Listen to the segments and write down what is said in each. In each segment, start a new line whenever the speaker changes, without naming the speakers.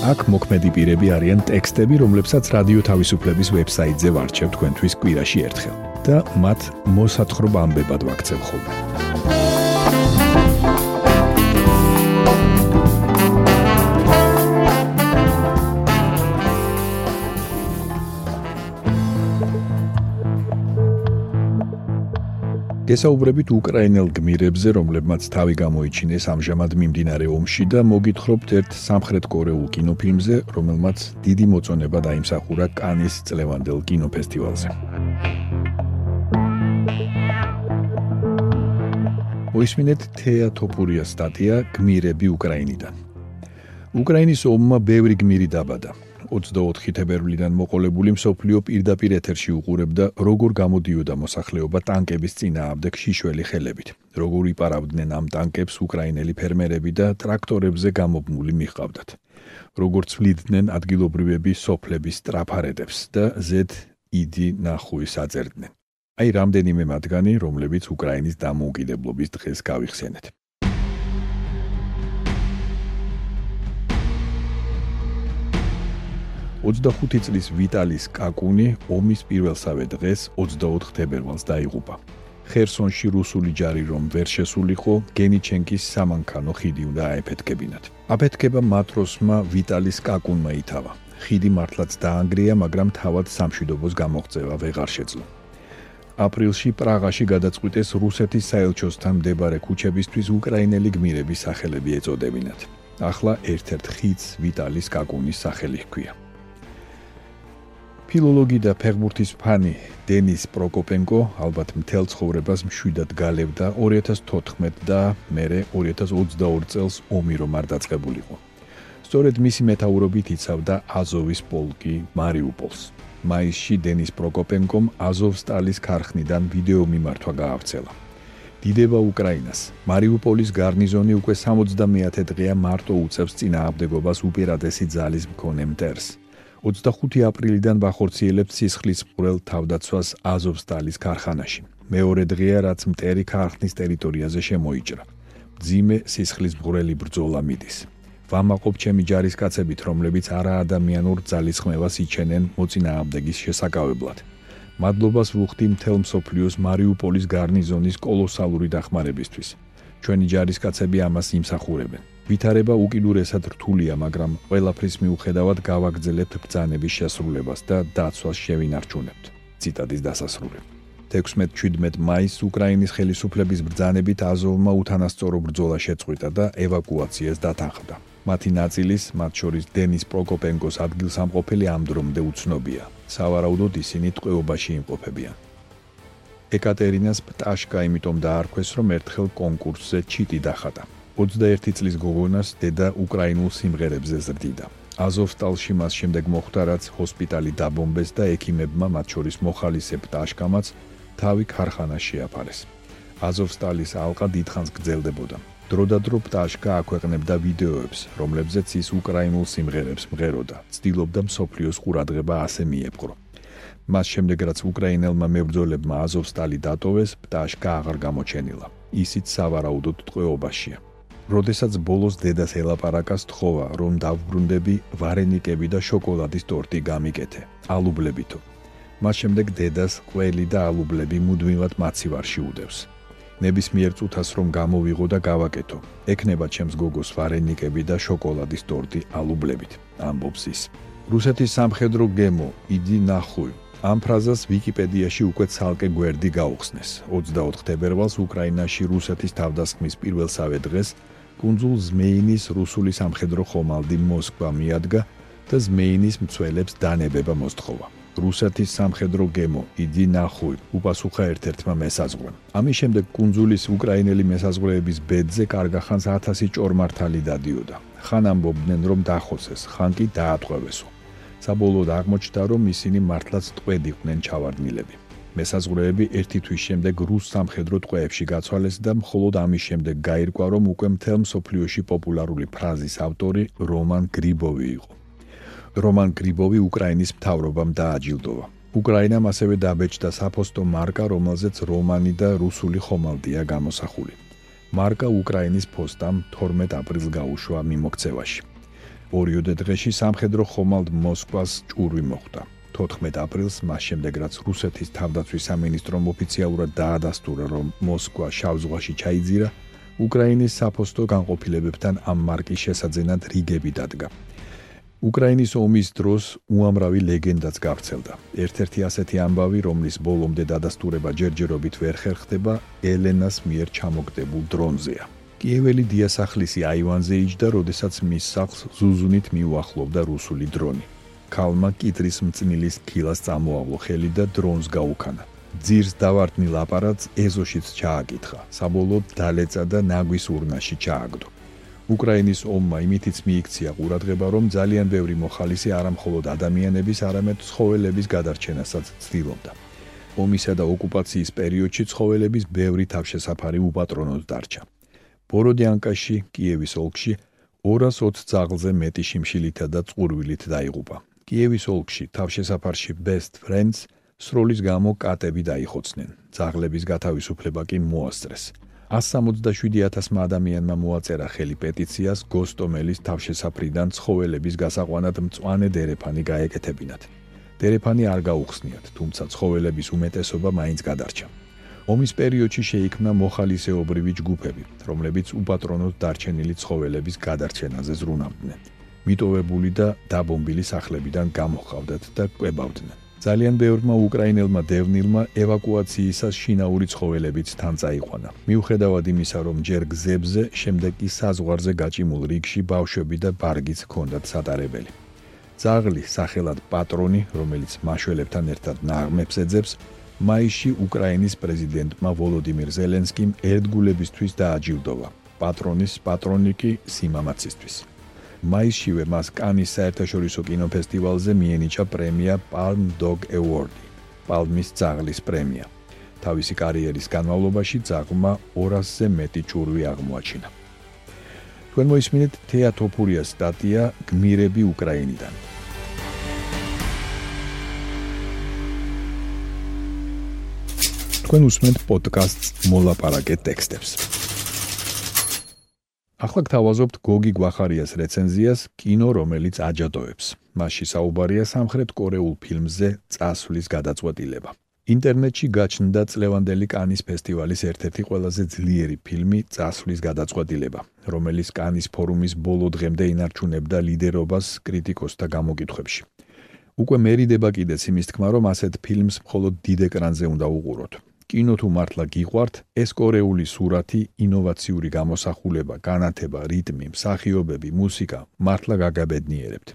აქ მოქმედი პირები არიან ტექსტები, რომლებსაც რადიო თავისუფლების ვებსაიტზე ვარჩევ თქვენთვის კვირაში ერთხელ და მათ მოსათხრობ ამბებად ვაქცევ ხოლმე. გესაუბრებით უკრაინელ გმირებზე, რომლებმაც თავი გამოიჩინეს ამჟამად მიმდინარე ომში და მოგითხრობთ ერთ სამხრეთ კორეულ კინოფილმზე, რომელმაც დიდი მოწონება დაიმსახურა კანის წლევანდელ კინოფესტივალზე. მოისმინეთ თეატოფურიას სტატია გმირები უკრაინიდან. უკრაინის ომმა ბევრი გმირი დაბადა. 24 თებერვლიდან მოყოლებული მსოფლიო პირდაპირ ეთერში უყურებდა როგორ გამოდიოდა მოსახლეობა ტანკების წინააღმდეგ შიშველი ხელებით. როგორ იპარავდნენ ამ ტანკებს უკრაინელი ფერმერები და ტრაქტორებზე გამობმული მიჰყავდათ. როგორ ცვლიდნენ ადგილობრივები სოფლების ტრაფარედებს და იდი ნახუის აწერდნენ. აი რამდენიმე მათგანი, რომლებიც უკრაინის დამოუკიდებლობის დღეს გავიხსენეთ. 25 წლის ვიტალის კაკუნი ომის პირველსავე დღეს 24 თებერვალს დაიღუპა. ხერსონში რუსული ჯარი რომ ვერ შესულიყო, გენიჩენკის სამანქანო ხიდი უნდა აეფეთქებინათ. აფეთქება მატროსმა ვიტალის კაკუნმა ითავა. ხიდი მართლაც დაანგრია, მაგრამ თავად სამშვიდობოს გამოღწევა ვეღარ შეძლო. აპრილში პრაღაში გადაწყვიტეს რუსეთის საელჩოსთან მდებარე ქუჩებისთვის უკრაინელი გმირების სახელები ეწოდებინათ. ახლა ერთ-ერთ ხიდს ვიტალის კაკუნის სახელი ჰქვია. ფილოლოგი და ფეხბურთის ფანი დენის პროკოპენკო ალბათ მთელ ცხოვრებას მშვიდად გალევდა 2014 და მერე 2022 წელს ომი რომ არ დაწყებულიყო. სწორედ მისი მეტაურობით იცავდა აზოვის პოლკი მარიუპოლს. მაისში დენის პროკოპენკომ აზოვსტალის ქარხნიდან ვიდეო მიმართვა გაავრცელა. დიდება უკრაინას. მარიუპოლის გარნიზონი უკვე 70-ე დღეა მარტო უწევს წინააღმდეგობას უპირატესი ძალის მქონე მტერს. 25 აპრილიდან ვახორციელებთ სისხლის მკვრელ თავდაცვას აზოვსტალის ქარხანაში. მეორე დღეა რაც მტერი ქარხნის ტერიტორიაზე შემოიჭრა. ძიმე სისხლის მკვრელი ბრძოლა მიდის. ვამაყობ ჩემი ჯარისკაცებით, რომლებიც არაადამიანურ ძალისხმევას იჩენენ მოწინააღმდეგის შესაკავებლად. მადლობას ვუხდი მთელ მსოფლიოს მარიუპოლის გარნიზონის კოლოსალური დახმარებისთვის. ჩვენი ჯარისკაცები ამას იმსახურებენ. ვითარება უკიდურესად რთულია, მაგრამ ყველაფრის მიუხედავად გავაგრძელებთ ბრძანების შესრულებას და დაცვას შევინარჩუნებთ. ციტადის დასასრული. 16-17 მაისს უკრაინის ხელისუფლების ბრძანებით აზოვმა უთანასწორო ბრძოლა შეწყვიტა და ევაკუაციას დათანხმდა. მათი ნაწილის, მათ შორის დენის პროკოპენკოს ადგილსამყოფელი ამ დრომდე უცნობია. სავარაუდოდ ისინი ტყვეობაში იმყოფებიან. ეკატერინას პტაშკა იმიტომ დაარქვეს, რომ ერთხელ კონკურსზე ჩიტი დახატა. 21 წლის გოგონას დედა უკრაინულ სიმღერებზე ზრდიდა. აზოვსტალში მას შემდეგ მოხვდა რაც ჰოსპიტალი დაბომბეს და ექიმებმა მათ შორის მოხალისე პტაშკამაც თავი ქარხანაში აფარეს. აზოვსტალის ალყა დიდხანს გრძელდებოდა. დროდადრო პტაშკა აქვეყნებდა ვიდეოებს, რომლებზეც ის უკრაინულ სიმღერებს მღეროდა. ცდილობდა მსოფლიოს ყურადღება ასე მიეპყრო. მას შემდეგ რაც უკრაინელმა მებრძოლებმა აზოვსტალი დატოვეს, პტაშკა აღარ გამოჩენილა. ისიც სავარაუდოდ ტყვეობაშია. როდესაც ბოლოს დედას ელაპარაკას თხოვა, რომ დავბრუნდები ვარენიკები და შოკოლადის ტორტი გამიკეთე, ალუბლებითო. მას შემდეგ დედას ყველი და ალუბლები მუდმივად მაცივარში უდევს. ნებისმიერ წუთას რომ გამოვიღო და გავაკეთო, ეკნება ჩემს გოგოს ვარენიკები და შოკოლადის ტორტი ალუბლებით, ამბობს ის. რუსეთის სამხედრო გემო იდი ნახუი ამ ფრაზას ვიკიპედიაში უკვე ცალკე გვერდი გაუხსნეს. 24 თებერვალს უკრაინაში რუსეთის თავდასხმის პირველსავე დღეს კუნძულ ზმეინის რუსული სამხედრო ხომალდი მოსკვა მიადგა და ზმეინის მცველებს დანებება მოსთხოვა. რუსეთის სამხედრო გემო იდი ნახუი უპასუხა ერთ-ერთმა მესაზღვრემ. ამის შემდეგ კუნძულის უკრაინელი მესაზღვრეების ბედზე კარგახანს 1000 ჭორმართალი დადიოდა. ხან ამბობდნენ რომ დახოცეს, ხან კი დაატყვევესო. საბოლოოდ აღმოჩნდა, რომ ისინი მართლაც ტყვედ იყვნენ ჩავარდნილები. მესაზღვრეები ერთი თვის შემდეგ რუს სამხედრო ტყვეებში გაცვალეს და მხოლოდ ამის შემდეგ გაირკვა, რომ უკვე მთელ მსოფლიოში პოპულარული ფრაზის ავტორი რომან გრიბოვი იყო. რომან გრიბოვი უკრაინის მთავრობამ დააჯილდოვა. უკრაინამ ასევე დაბეჭდა საფოსტო მარკა, რომელზეც რომანი და რუსული ხომალდია გამოსახული. მარკა უკრაინის ფოსტამ 12 აპრილს გაუშვა მიმოქცევაში. ორიოდე დღეში სამხედრო ხომალდ მოსკვას ჭურვი მოხვდა. 14 აპრილს მას შემდეგ რაც რუსეთის თავდაცვის სამინისტრომ ოფიციალურად დაადასტურა რომ მოსკვა შავ ზღვაში ჩაიძირა უკრაინის საფოსტო განყოფილებებთან ამ მარკის შესაძენად რიგები დადგა. უკრაინის ომის დროს უამრავი ლეგენდაც გავრცელდა. ერთ-ერთი ასეთი ამბავი რომლის ბოლომდე დადასტურება ჯერჯერობით ვერ ხერხდება ელენას მიერ ჩამოგდებულ დრონზეა კიეველი დიასახლისი აივანზე იჯდა, როდესაც მის სახლს ზუზუნით მიუახლოვდა რუსული დრონი. ქალმა კიტრის მწნილის ქილას წამოავლო ხელი და დრონს გაუქანა. ძირს დავარტნილ აპარატს ეზოშიც ჩააკითხა. საბოლოოდ დალეცა და ნაგვის ურნაში ჩააგდო. უკრაინის ომმა იმითიც მიიქცია ყურადღება, რომ ძალიან ბევრი მოხალისე არამხოლოდ ადამიანების, არამედ ცხოველების გადარჩენასაც ცდილობდა. ომისა და ოკუპაციის პერიოდში ცხოველების ბევრი თავშესაფარი უპატრონოდ დარჩა. ბოროდიანკაში, კიევის ოლქში 220 ძაღლზე მეტი შიმშილითა და წყურვილით დაიღუპა. კიევის ოლქში თავშესაფარში Best Friends სროლის გამო კატები დაიხოცნენ. ძაღლების გათავისუფლება კი მოასწრეს. 177000 ადამიანმა მოაწერა ხელი პეტიციას გოსტომელის თავშესაფრიდან ცხოველების გასაყვანად მწვანე დერეფანი გაეკეთებინათ. დერეფანი არ გაუხსნიათ, თუმცა ცხოველების უმეტესობა მაინც გადარჩა. ომის პერიოდში შეიქმნა მოხალისეობრივი ჯგუფები, რომლებიც უპატრონოდ დარჩენილი ცხოველების გადარჩენაზე ზრუნავდნენ. მიტოვებული და დაბომბილი სახლებიდან გამოხავდათ და კვებავდნენ. ძალიან ბევრმა უკრაინელმა დევნილმა ევაკუაციისას შინაური ცხოველებიც თან წაიყვანა. მიუხედავად იმისა, რომ ჯერ გზებზე, შემდეგ კი საზღვარზე გაჭიმულ რიგში ბავშვები და ბარგიც ჰქონდათ სატარებელი. ძაღლი, სახელად პატრონი, რომელიც მაშველებთან ერთად ნაღმებს ეძებს, მაისში უკრაინის პრეზიდენტმა ვოლოდიმირ ზელენსკიმ ერთგულებისთვის დააჯილდოვა. პატრონის პატრონიკი სიმამაცისთვის. მაისშივე მას კანის საერთაშორისო კინოფესტივალზე მიენიჭა პრემია Palm Dog Award, პალმის ძაღლის პრემია. თავისი კარიერის განმავლობაში ძაღლმა 200-ზე მეტი ჭურვი აღმოაჩინა. თქვენ მოისმინეთ თეატოფურიას სტატია გმირები უკრაინიდან. თქვენ უსმენთ პოდკასტს მოლაპარაკე ტექსტებს. ახლა გთავაზობთ გოგი გვახარიას რეცენზიას კინო რომელიც აჯადოებს. მასში საუბარია სამხრეთ კორეულ ფილმზე წასვლის გადაწყვეტილება. ინტერნეტში გაჩნდა წლევანდელი კანის ფესტივალის ერთ-ერთი ყველაზე ძლიერი ფილმი წასვლის გადაწყვეტილება, რომელიც კანის ფორუმის ბოლო დღემდე ინარჩუნებდა ლიდერობას კრიტიკოსთა გამოკითხვებში. უკვე მერიდება კიდეც იმის თქმა, რომ ასეთ ფილმს მხოლოდ დიდ ეკრანზე უნდა უყუროთ. კინო თუ მართლა გიყვართ, ეს კორეული სურათი, ინოვაციური გამოსახულება, განათება, რიტმი, მსახიობები, მუსიკა მართლა გაგაბედნიერებთ.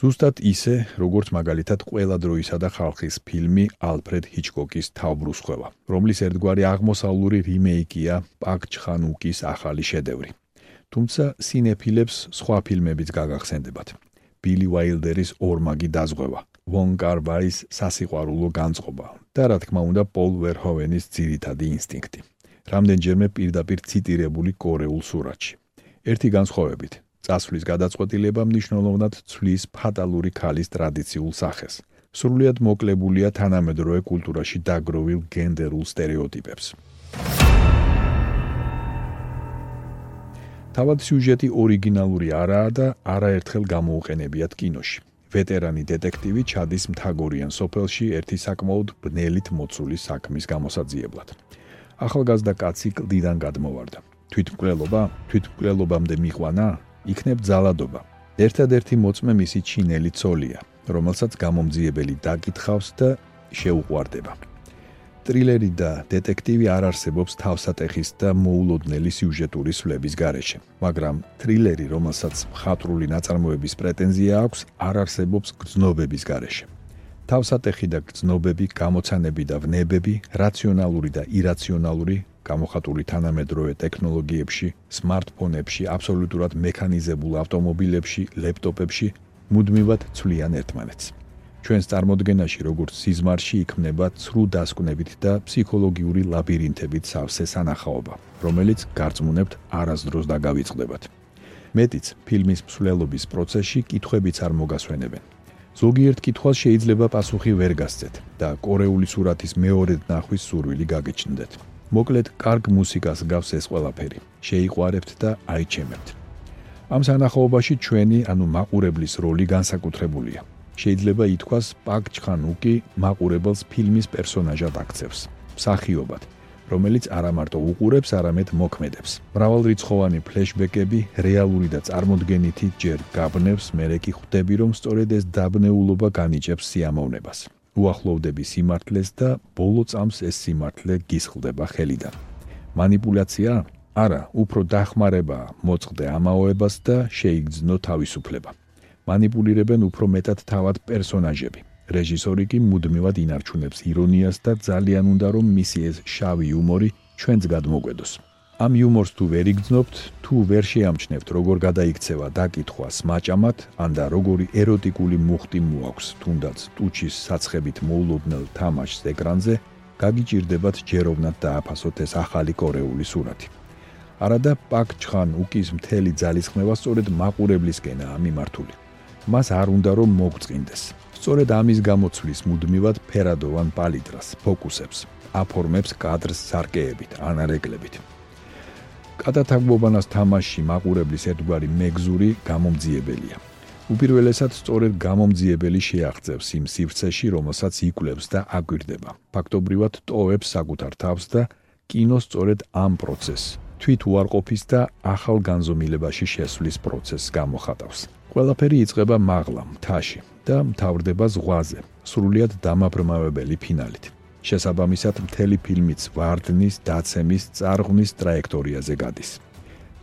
ზუსტად ისე, როგორც მაგალითად ყველა დროისა და ხალხის ფილმი ალფრედ ჰიჩკოკის თავბრუსხვევა, რომლის ერთგვარი აღმოსავლური რიმეიკია პაკ ჩხანუკის ახალი შედევრი. თუმცა სინეფილებს სხვა ფილმებიც გაგახსენდებათ. ბილი ვაილდერის ორმაგი დაზღვევა, ვონ კარბაის სასიყვარულო განწყობა და რა თქმა უნდა პოლ ვერჰოვენის ძირითადი ინსტინქტი. რამდენჯერმე პირდაპირ ციტირებული კორეულ სურათში. ერთი განსხვავებით, წასვლის გადაწყვეტილება მნიშვნელოვნად ცვლის ფატალური ქალის ტრადიციულ სახეს. სრულიად მოკლებულია თანამედროვე კულტურაში დაგროვილ გენდერულ стереოტიპებს. თავად სიუჟეტი ორიგინალური არაა და არაერთხელ გამოუყენებიათ კინოში. ვეტერანი დეტექტივი ჩადის მთაგორიან სოფელში ერთი საკმაოდ ბნელით მოცული საქმის გამოსაძიებლად. ახალგაზრდა კაცი კლდიდან გადმოვარდა. თვითმკვლელობა, თვითმკვლელობამდე მიყვანა, იქნებ ძალადობა. ერთადერთი მოწმე მისი ჩინელი ცოლია, რომელსაც გამომძიებელი დაკითხავს და შეუყვარდება. ტრილერი და დეტექტივი არ არსებობს თავსატეხის და მოულოდნელი სიუჟეტური სვლების გარეშე, მაგრამ ტრილერი, რომელსაც მხატვრული ნაწარმოების პრეტენზია აქვს, არ არსებობს გრძნობების გარეშე. თავსატეხი და გრძნობები, გამოცანები და ვნებები, რაციონალური და ირაციონალური, გამოხატული თანამედროვე ტექნოლოგიებში, smartphone-ებში, აბსოლუტურად მექანიზებულ ავტომობილებში, ლეპტოპებში მუდმივად ცვლიან ერთმანეთს. ჩვენს წარმოდგენაში როგორც სიზმარში იქმნება ცრუ დასკვნებით და ფსიქოლოგიური ლაბირინთებით სავსე სანახაობა, რომელიც გარწმუნებთ არასდროს დაგავიწყდებათ. მეტიც, ფილმის მსვლელობის პროცესში კითხვებიც არ მოგასვენებენ. ზოგიერთ კითხვას შეიძლება პასუხი ვერ გასცეთ და კორეული სურათის მეორედ ნახვის სურვილი გაგეჩნდეთ. მოკლედ, კარგ მუსიკას გავს ეს ყველაფერი. შეიყვარებთ და აიჩემებთ. ამ სანახაობაში ჩვენი, ანუ მაყურებლის როლი განსაკუთრებულია. შეიძლება ითქვას, პაკ ჩხანუკი მაყურებელს ფილმის პერსონაჟად აქცევს. მსახიობად, რომელიც არა მარტო უყურებს, არამედ მოქმედებს. მრავალრიცხოვანი ფლეშბეკები, რეალური და წარმოდგენითი ჯერ გაბნევს, მერე კი ხვდები, რომ სწორედ ეს დაბნეულობა განიჭებს სიამოვნებას. უახლოვდები სიმართლეს და ბოლო წამს ეს სიმართლე გისხლდება ხელიდან. манипуляция? არა, უფრო დახმარება მოწყდე ამაოებას და შეიგრძნო თავისუფლება. მანიპულირებენ უფრო მეტად თავად პერსონაჟები. რეჟისორი კი მუდმივად ინარჩუნებს ირონიას და ძალიან უნდა რომ მისი ეს შავი იუმორი ჩვენც გადმოგვედოს. ამ იუმორს თუ ვერ იგრძნობთ, თუ ვერ შეამჩნევთ, როგორ გადაიქცევა დაკითხვა სმაჭამად, ან და როგორი ეროტიკული მუხტი მოაქვს, თუნდაც ტუჩის საცხებით მოულოდნელ თამაშს ეკრანზე, გაგიჭირდებათ ჯეროვნად დააფასოთ ეს ახალი კორეული სურათი. არადა პაკ ჩხან უკის მთელი ძალისხმევა სწორედ მაყურებლისკენაა მიმართული. მას არ უნდა რომ მოგწყინდეს. სწორედ ამის გამოცვლის მუდმივად ფერადოვან პალიტრას ფოკუსებს, აფორმებს კადრს სარკეებით, ანარეკლებით. კადათაგბობანას თამაში მაყურებლის ერთგვარი მეგზური გამომძიებელია. უპირველესად სწორედ გამომძიებელი შეაღწევს იმ სივრცეში, რომელსაც იკვლევს და აგვირდება. ფაქტობრივად ტოვებს საკუთარ თავს და კინო სწორედ ამ პროცესს თვით უარყოფის და ახალ განზომილებაში შესვლის პროცესს გამოხატავს. ყველაფერი იწყება მაღლა, მთაში და მთავრდება ზღვაზე, სრულიად დამაბრმავებელი ფინალით. შესაბამისად, მთელი ფილმიც ვარდნის, დაცემის, წარღვნის ტრაექტორიაზე გადის.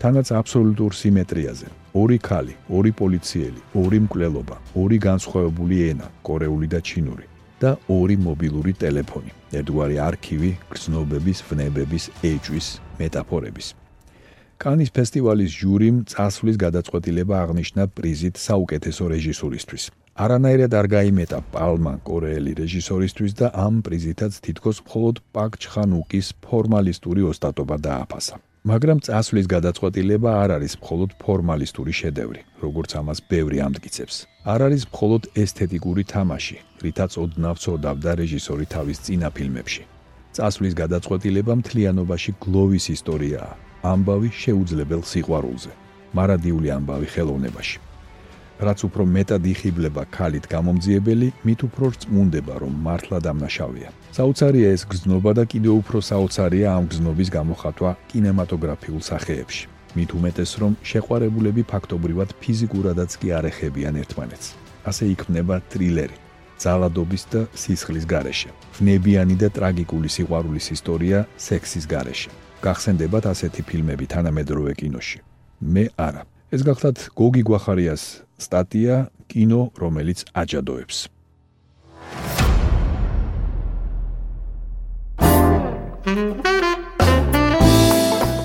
თანაც აბსოლუტურ სიმეტრიაზე. ორი ქალი, ორი პოლიციელი, ორი მკვლელობა, ორი განსხვავებული ენა, კორეული და ჩინური და ორი მობილური ტელეფონი. ერთგვარი არქივი, გრძნობების, ვნებების, ეჭვის, მეტაფორების. კანის ფესტივალის ჟურიმ წასვლის გადაწყვეტილება აღნიშნა პრიზით საუკეთესო რეჟისურისთვის. არანაირად არ გაიმეტა პალმა კორეელი რეჟისორისთვის და ამ პრიზითაც თითქოს მხოლოდ პაკ ჩხანუკის ფორმალისტური ოსტატობა დააფასა. მაგრამ წასვლის გადაწყვეტილება არ არის მხოლოდ ფორმალისტური შედევრი, როგორც ამას ბევრი ამტკიცებს. არ არის მხოლოდ ესთეტიკური თამაში, რითაც ოდნავ წოდავდა რეჟისორი თავის წინა ფილმებში. წასვლის გადაწყვეტილება მთლიანობაში გლოვის ისტორიაა, ამბავი შეუძლებელ სიყვარულზე, მარადიული ამბავი ხელოვნებაში. რაც უფრო მეტად იხიბლება ქალით გამომძიებელი, მით უფრო რწმუნდება, რომ მართლა დამნაშავეა. საოცარია ეს გზნობა და კიდევ უფრო საოცარია ამ გზნობის გამოხატვა კინემატოგრაფიულ სახეებში. მით უმეტეს, რომ შეყვარებულები ფაქტობრივად ფიზიკურადაც კი არ ეხებიან ერთმანეთს. ასე იქმნება ტრილერი. ძალადობის და სისხლის გარეშე. ვნებიანი და ტრაგიკული სიყვარულის ისტორია სექსის გარეშე. გახსენდებათ ასეთი ფილმები თანამედროვე კინოში. მე არა. ეს გახლავთ გოგი გვახარიას სტატია კინო, რომელიც აჯადოებს.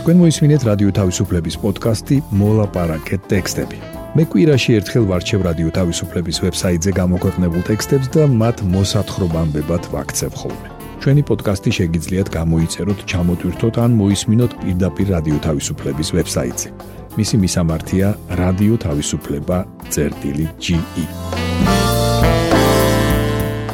თქვენ მოისმინეთ რადიო თავისუფლების პოდკასტი მოლაპარაკე ტექსტები. მე კვირაში ერთხელ ვარჩევ რადიო თავისუფლების ვებსაიტზე გამოქვეყნებულ ტექსტებს და მათ მოსათხრობამდებად ვაქცევ ხოლმე. ჩვენი პოდკასტი შეგიძლიათ გამოიწეროთ, ჩამოტვირთოთ ან მოისმინოთ პირდაპირ რადიო თავისუფლების ვებსაიტზე. მისი მისამართია რადიო თავისუფლება.ge.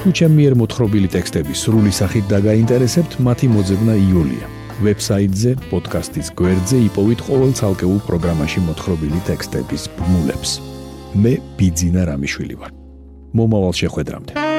თუ ჩემი ერთ მოთხრობილი ტექსტები სრული სახით დაგაინტერესებთ, მათი მოძებნა იულია. ვებსაიტზე, პოდკასტის გვერდზე იპოვეთ ყოველ ცალკეულ პროგრამაში მოთხრობილი ტექსტების ბმულებს. მე ბიძინა რამიშვილი ვარ. მომავალ შეხვედრამდე.